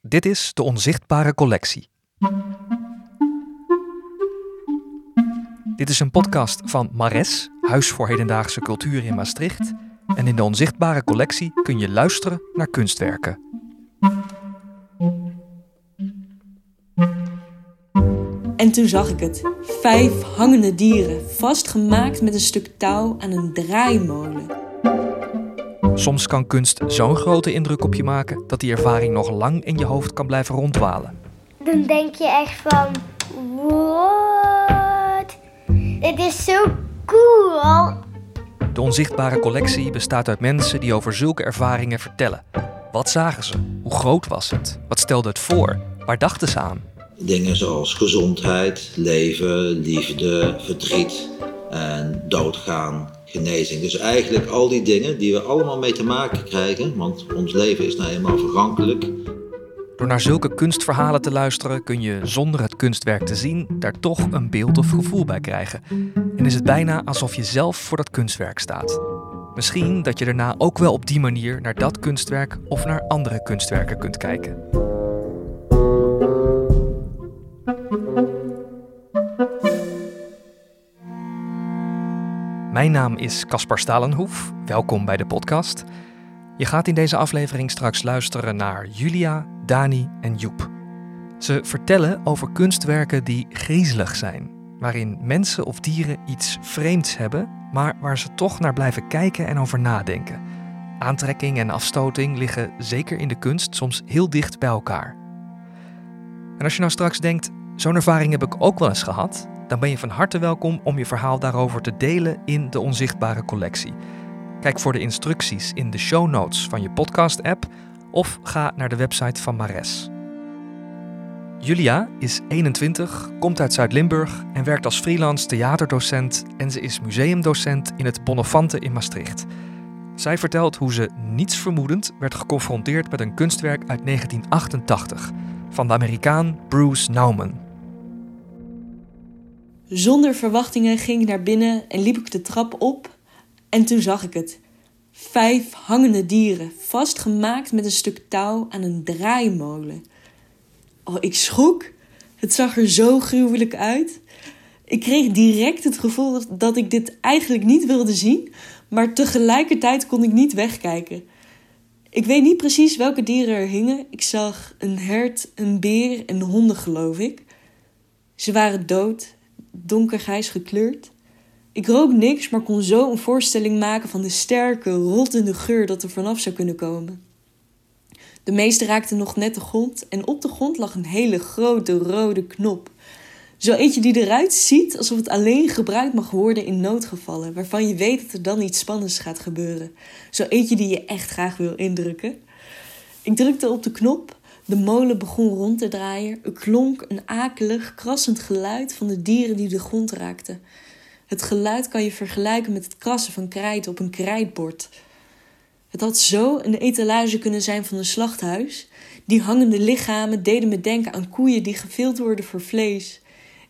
Dit is de Onzichtbare Collectie. Dit is een podcast van Mares, Huis voor Hedendaagse Cultuur in Maastricht. En in de Onzichtbare Collectie kun je luisteren naar kunstwerken. En toen zag ik het. Vijf hangende dieren, vastgemaakt met een stuk touw aan een draaimolen. Soms kan kunst zo'n grote indruk op je maken dat die ervaring nog lang in je hoofd kan blijven rondwalen. Dan denk je echt van, what? Het is zo cool. De onzichtbare collectie bestaat uit mensen die over zulke ervaringen vertellen. Wat zagen ze? Hoe groot was het? Wat stelde het voor? Waar dachten ze aan? Dingen zoals gezondheid, leven, liefde, verdriet en doodgaan, genezing. Dus eigenlijk al die dingen die we allemaal mee te maken krijgen, want ons leven is nou eenmaal vergankelijk. Door naar zulke kunstverhalen te luisteren kun je zonder het kunstwerk te zien daar toch een beeld of gevoel bij krijgen. En is het bijna alsof je zelf voor dat kunstwerk staat. Misschien dat je daarna ook wel op die manier naar dat kunstwerk of naar andere kunstwerken kunt kijken. Mijn naam is Caspar Stalenhoef. Welkom bij de podcast. Je gaat in deze aflevering straks luisteren naar Julia, Dani en Joep. Ze vertellen over kunstwerken die griezelig zijn, waarin mensen of dieren iets vreemds hebben, maar waar ze toch naar blijven kijken en over nadenken. Aantrekking en afstoting liggen zeker in de kunst soms heel dicht bij elkaar. En als je nou straks denkt, zo'n ervaring heb ik ook wel eens gehad, dan ben je van harte welkom om je verhaal daarover te delen in de Onzichtbare Collectie. Kijk voor de instructies in de show notes van je podcast-app of ga naar de website van Mares. Julia is 21, komt uit Zuid-Limburg en werkt als freelance theaterdocent en ze is museumdocent in het Bonnefante in Maastricht. Zij vertelt hoe ze niets vermoedend werd geconfronteerd met een kunstwerk uit 1988 van de Amerikaan Bruce Nauman. Zonder verwachtingen ging ik naar binnen en liep ik de trap op. En toen zag ik het. Vijf hangende dieren, vastgemaakt met een stuk touw aan een draaimolen. Oh, ik schrok. Het zag er zo gruwelijk uit. Ik kreeg direct het gevoel dat ik dit eigenlijk niet wilde zien, maar tegelijkertijd kon ik niet wegkijken. Ik weet niet precies welke dieren er hingen. Ik zag een hert, een beer en honden, geloof ik. Ze waren dood donkergrijs gekleurd. Ik rook niks, maar kon zo een voorstelling maken van de sterke, rottende geur dat er vanaf zou kunnen komen. De meeste raakten nog net de grond en op de grond lag een hele grote rode knop. Zo eentje die eruit ziet alsof het alleen gebruikt mag worden in noodgevallen, waarvan je weet dat er dan iets spannends gaat gebeuren. Zo eentje die je echt graag wil indrukken. Ik drukte op de knop de molen begon rond te draaien. Er klonk een akelig, krassend geluid van de dieren die de grond raakten. Het geluid kan je vergelijken met het krassen van krijt op een krijtbord. Het had zo een etalage kunnen zijn van een slachthuis. Die hangende lichamen deden me denken aan koeien die gevild worden voor vlees.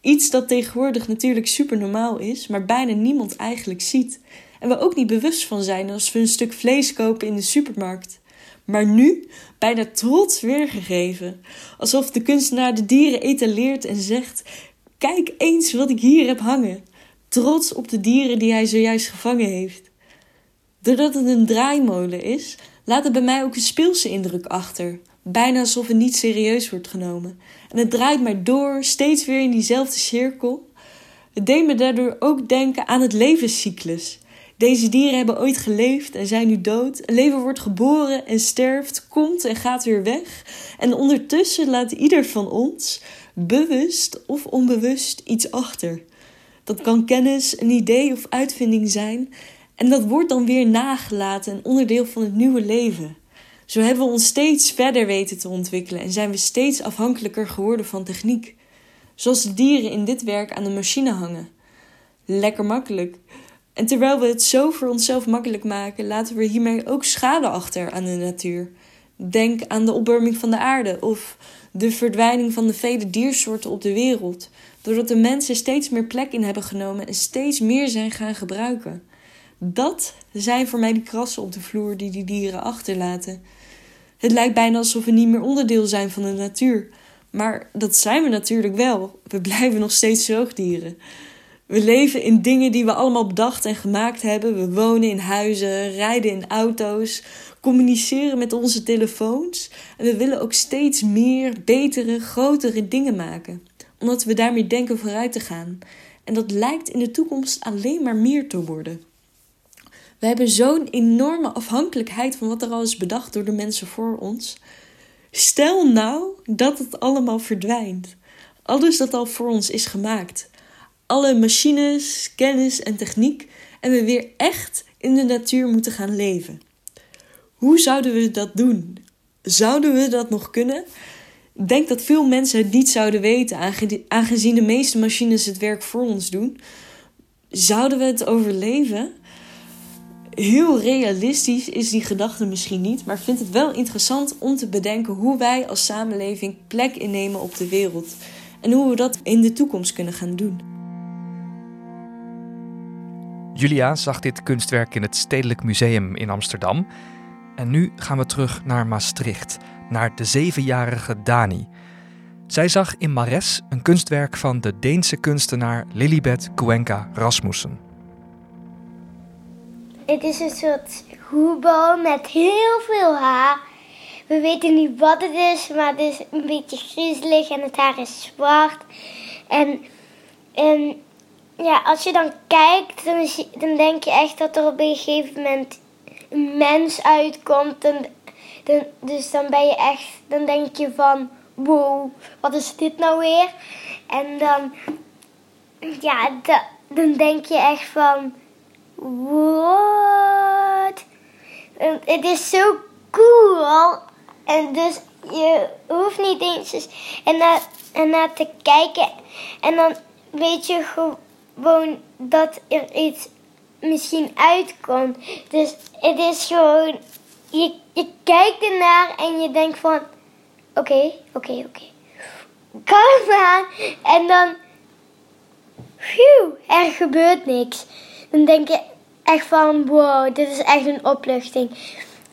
Iets dat tegenwoordig natuurlijk super normaal is, maar bijna niemand eigenlijk ziet. En we ook niet bewust van zijn als we een stuk vlees kopen in de supermarkt maar nu bijna trots weergegeven. Alsof de kunstenaar de dieren etaleert en zegt: Kijk eens wat ik hier heb hangen. Trots op de dieren die hij zojuist gevangen heeft. Doordat het een draaimolen is, laat het bij mij ook een speelse indruk achter. Bijna alsof het niet serieus wordt genomen. En het draait maar door, steeds weer in diezelfde cirkel. Het deed me daardoor ook denken aan het levenscyclus. Deze dieren hebben ooit geleefd en zijn nu dood. Een leven wordt geboren en sterft, komt en gaat weer weg. En ondertussen laat ieder van ons, bewust of onbewust, iets achter. Dat kan kennis, een idee of uitvinding zijn. En dat wordt dan weer nagelaten en onderdeel van het nieuwe leven. Zo hebben we ons steeds verder weten te ontwikkelen en zijn we steeds afhankelijker geworden van techniek. Zoals de dieren in dit werk aan de machine hangen. Lekker makkelijk. En terwijl we het zo voor onszelf makkelijk maken, laten we hiermee ook schade achter aan de natuur. Denk aan de opwarming van de aarde of de verdwijning van de vele diersoorten op de wereld, doordat de mensen steeds meer plek in hebben genomen en steeds meer zijn gaan gebruiken. Dat zijn voor mij die krassen op de vloer die die dieren achterlaten. Het lijkt bijna alsof we niet meer onderdeel zijn van de natuur. Maar dat zijn we natuurlijk wel. We blijven nog steeds zoogdieren. We leven in dingen die we allemaal bedacht en gemaakt hebben. We wonen in huizen, rijden in auto's, communiceren met onze telefoons. En we willen ook steeds meer, betere, grotere dingen maken. Omdat we daarmee denken vooruit te gaan. En dat lijkt in de toekomst alleen maar meer te worden. We hebben zo'n enorme afhankelijkheid van wat er al is bedacht door de mensen voor ons. Stel nou dat het allemaal verdwijnt. Alles dat al voor ons is gemaakt. Alle machines, kennis en techniek. En we weer echt in de natuur moeten gaan leven. Hoe zouden we dat doen? Zouden we dat nog kunnen? Ik denk dat veel mensen het niet zouden weten, aangezien de meeste machines het werk voor ons doen. Zouden we het overleven? Heel realistisch is die gedachte misschien niet, maar ik vind het wel interessant om te bedenken hoe wij als samenleving plek innemen op de wereld en hoe we dat in de toekomst kunnen gaan doen. Julia zag dit kunstwerk in het Stedelijk Museum in Amsterdam. En nu gaan we terug naar Maastricht, naar de zevenjarige Dani. Zij zag in Mares een kunstwerk van de Deense kunstenaar Lilibet Cuenca Rasmussen. Het is een soort hoebal met heel veel haar. We weten niet wat het is, maar het is een beetje griezelig en het haar is zwart. En, en ja, als je dan kijkt, dan, dan denk je echt dat er op een gegeven moment een mens uitkomt. Dan, dan, dus dan ben je echt, dan denk je van, wow, wat is dit nou weer? En dan, ja, dan denk je echt van What? Het is zo cool. En dus je hoeft niet eens en naar, en naar te kijken. En dan weet je gewoon dat er iets misschien uitkomt. Dus het is gewoon... Je, je kijkt ernaar en je denkt van... Oké, oké, oké. Kalm aan. En dan... Phew, er gebeurt niks. Dan denk je echt van wow, dit is echt een opluchting.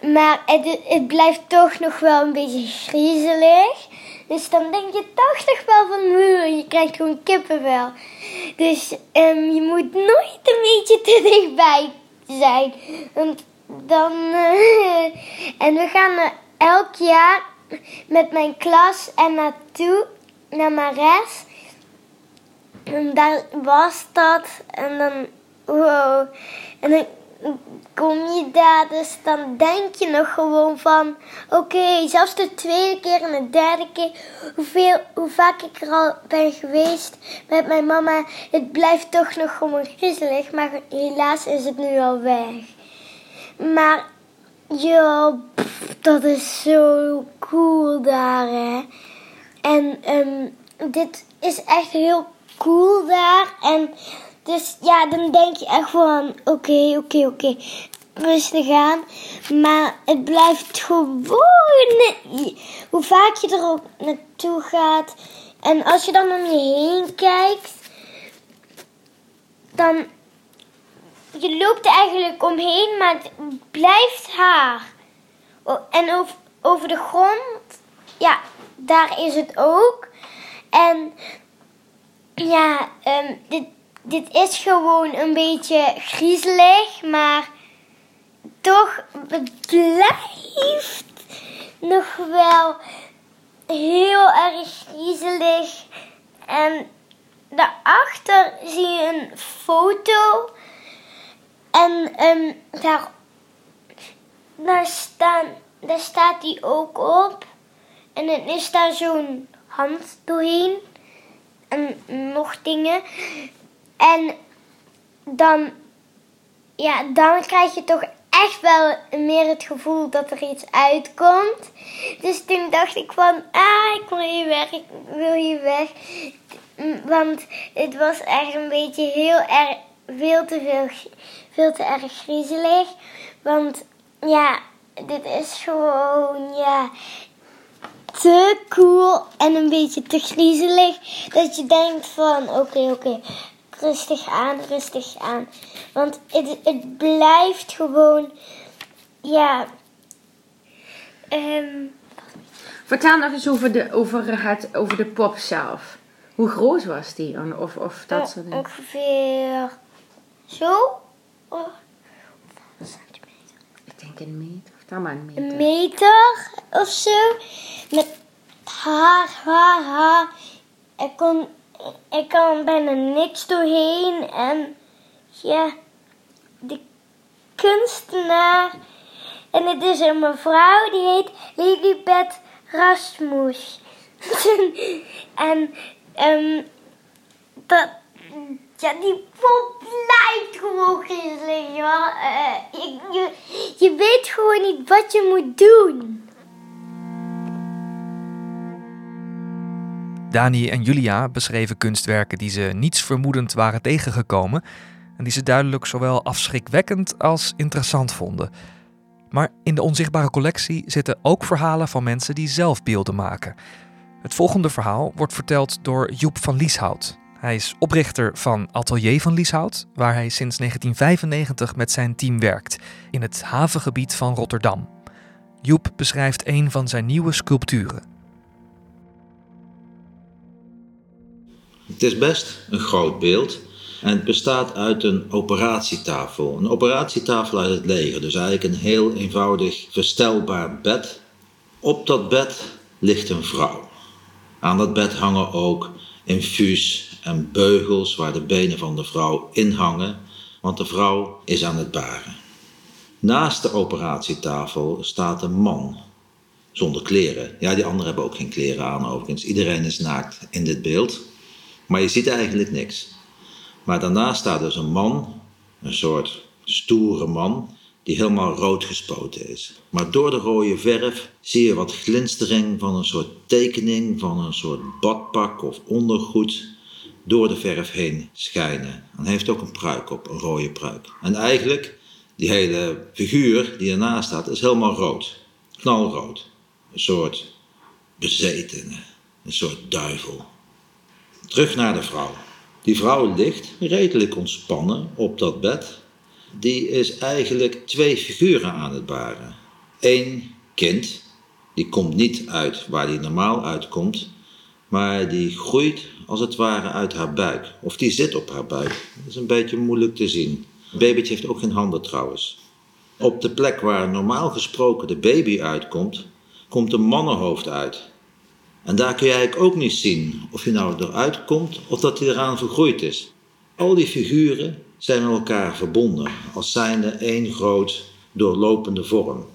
Maar het, het blijft toch nog wel een beetje griezelig. Dus dan denk je toch nog wel van, je krijgt gewoon kippenvel. Dus um, je moet nooit een beetje te dichtbij zijn. Want dan... Uh, en we gaan elk jaar met mijn klas en naartoe, naar Mares. En daar was dat. En dan wow. En dan kom je daar, dus dan denk je nog gewoon van... Oké, zelfs de tweede keer en de derde keer, hoeveel, hoe vaak ik er al ben geweest met mijn mama... Het blijft toch nog gewoon griezelig, maar helaas is het nu al weg. Maar ja, dat is zo cool daar, hè. En um, dit is echt heel cool daar. En dus ja, dan denk je echt van, oké, oké, oké, rustig aan. Maar het blijft gewoon, hoe vaak je er ook naartoe gaat. En als je dan om je heen kijkt, dan, je loopt er eigenlijk omheen, maar het blijft haar. En over, over de grond, ja, daar is het ook. En ja, um, dit, dit is gewoon een beetje griezelig, maar toch blijft nog wel heel erg griezelig. En daarachter zie je een foto. En um, daar, daar, staan, daar staat die ook op. En dan is daar zo'n hand doorheen. En nog dingen. En dan, ja, dan krijg je toch echt wel meer het gevoel dat er iets uitkomt. Dus toen dacht ik van, ah, ik wil hier weg, ik wil hier weg. Want het was echt een beetje heel erg, veel te veel, veel te erg griezelig. Want ja, dit is gewoon, ja, te cool en een beetje te griezelig. Dat je denkt van, oké, oké, rustig aan, rustig aan. Want het, het blijft gewoon, ja. ehm, Vertel nog eens over de, over het, over de pop zelf. Hoe groot was die? Of, of dat on- soort dingen. ongeveer zo. Oh, Ik denk een meter. Vertel maar een meter. een meter of zo. Met haar, haar, haar. Ik kon, ik kan bijna niks doorheen. En ja, de kunstenaar. En het is een mevrouw die heet Lilibet Rasmus. en ehm dat, ja, die pop blijft gewoon griezelig. Eh, je, je, je weet gewoon niet wat je moet doen. Dani en Julia beschreven kunstwerken die ze niets vermoedend waren tegengekomen en die ze duidelijk zowel afschrikwekkend als interessant vonden. Maar in de onzichtbare collectie zitten ook verhalen van mensen die zelf beelden maken. Het volgende verhaal wordt verteld door Joep van Lieshout. Hij is oprichter van Atelier van Lieshout, waar hij sinds 1995 met zijn team werkt in het havengebied van Rotterdam. Joep beschrijft een van zijn nieuwe sculpturen. Het is best een groot beeld. En het bestaat uit een operatietafel. Een operatietafel uit het leger. Dus eigenlijk een heel eenvoudig verstelbaar bed. Op dat bed ligt een vrouw. Aan dat bed hangen ook infuus en beugels waar de benen van de vrouw in hangen. Want de vrouw is aan het baren. Naast de operatietafel staat een man. Zonder kleren. Ja, die anderen hebben ook geen kleren aan overigens. Iedereen is naakt in dit beeld. Maar je ziet eigenlijk niks. Maar daarnaast staat dus een man, een soort stoere man, die helemaal rood gespoten is. Maar door de rode verf zie je wat glinstering van een soort tekening van een soort badpak of ondergoed door de verf heen schijnen. En hij heeft ook een pruik op, een rode pruik. En eigenlijk, die hele figuur die ernaast staat, is helemaal rood. Knalrood. Een soort bezetene, een soort duivel. Terug naar de vrouw. Die vrouw ligt redelijk ontspannen op dat bed. Die is eigenlijk twee figuren aan het baren. Eén kind, die komt niet uit waar die normaal uitkomt, maar die groeit als het ware uit haar buik. Of die zit op haar buik. Dat is een beetje moeilijk te zien. Het babytje heeft ook geen handen trouwens. Op de plek waar normaal gesproken de baby uitkomt, komt een mannenhoofd uit. En daar kun je eigenlijk ook niet zien of hij nou eruit komt of dat hij eraan vergroeid is. Al die figuren zijn met elkaar verbonden als zijnde één groot doorlopende vorm.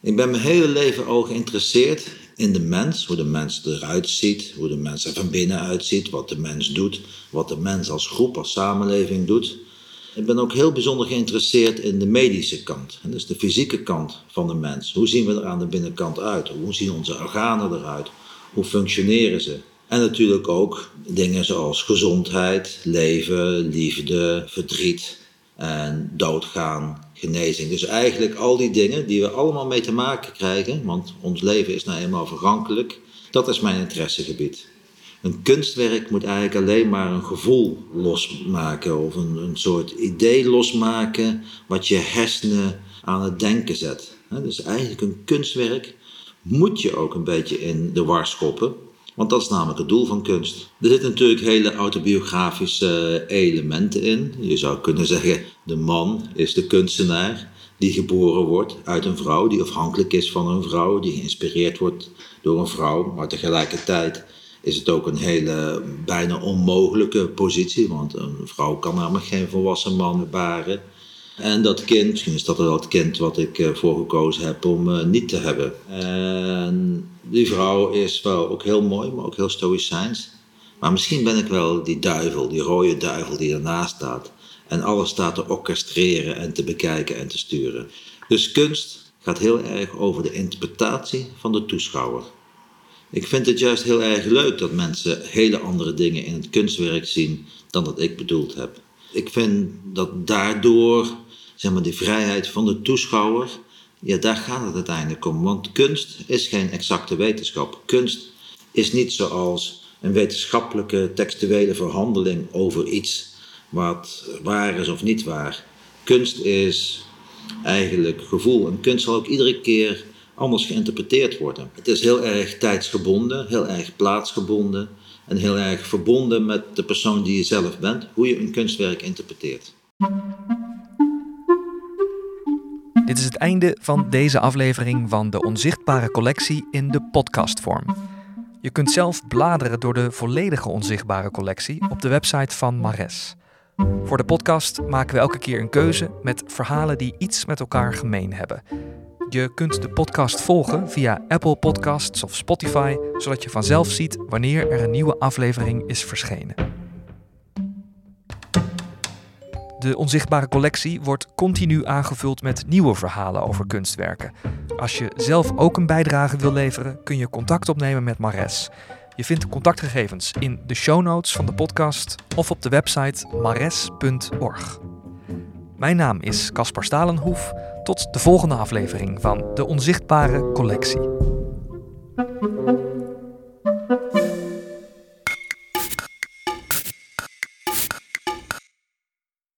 Ik ben mijn hele leven al geïnteresseerd in de mens, hoe de mens eruit ziet, hoe de mens er van binnen uitziet, wat de mens doet, wat de mens als groep, als samenleving doet. Ik ben ook heel bijzonder geïnteresseerd in de medische kant, dus de fysieke kant van de mens. Hoe zien we er aan de binnenkant uit? Hoe zien onze organen eruit? Hoe functioneren ze? En natuurlijk ook dingen zoals gezondheid, leven, liefde, verdriet en doodgaan, genezing. Dus eigenlijk al die dingen die we allemaal mee te maken krijgen, want ons leven is nou eenmaal vergankelijk, dat is mijn interessegebied. Een kunstwerk moet eigenlijk alleen maar een gevoel losmaken of een, een soort idee losmaken wat je hersenen aan het denken zet. Dus eigenlijk een kunstwerk moet je ook een beetje in de war schoppen, want dat is namelijk het doel van kunst. Er zitten natuurlijk hele autobiografische elementen in. Je zou kunnen zeggen, de man is de kunstenaar die geboren wordt uit een vrouw, die afhankelijk is van een vrouw, die geïnspireerd wordt door een vrouw, maar tegelijkertijd is het ook een hele bijna onmogelijke positie, want een vrouw kan namelijk geen volwassen man baren. En dat kind, misschien is dat wel het kind wat ik eh, voor gekozen heb om eh, niet te hebben. En die vrouw is wel ook heel mooi, maar ook heel stoïcijns. Maar misschien ben ik wel die duivel, die rode duivel die ernaast staat. En alles staat te orchestreren en te bekijken en te sturen. Dus kunst gaat heel erg over de interpretatie van de toeschouwer. Ik vind het juist heel erg leuk dat mensen hele andere dingen in het kunstwerk zien dan dat ik bedoeld heb. Ik vind dat daardoor, zeg maar, die vrijheid van de toeschouwer, ja, daar gaat het uiteindelijk om. Want kunst is geen exacte wetenschap. Kunst is niet zoals een wetenschappelijke textuele verhandeling over iets wat waar is of niet waar. Kunst is eigenlijk gevoel. En kunst zal ook iedere keer anders geïnterpreteerd worden. Het is heel erg tijdsgebonden, heel erg plaatsgebonden en heel erg verbonden met de persoon die je zelf bent, hoe je een kunstwerk interpreteert. Dit is het einde van deze aflevering van de Onzichtbare Collectie in de podcastvorm. Je kunt zelf bladeren door de volledige Onzichtbare Collectie op de website van Mares. Voor de podcast maken we elke keer een keuze met verhalen die iets met elkaar gemeen hebben. Je kunt de podcast volgen via Apple Podcasts of Spotify, zodat je vanzelf ziet wanneer er een nieuwe aflevering is verschenen. De onzichtbare collectie wordt continu aangevuld met nieuwe verhalen over kunstwerken. Als je zelf ook een bijdrage wil leveren, kun je contact opnemen met Mares. Je vindt contactgegevens in de show notes van de podcast of op de website mares.org. Mijn naam is Caspar Stalenhoef. Tot de volgende aflevering van De Onzichtbare Collectie.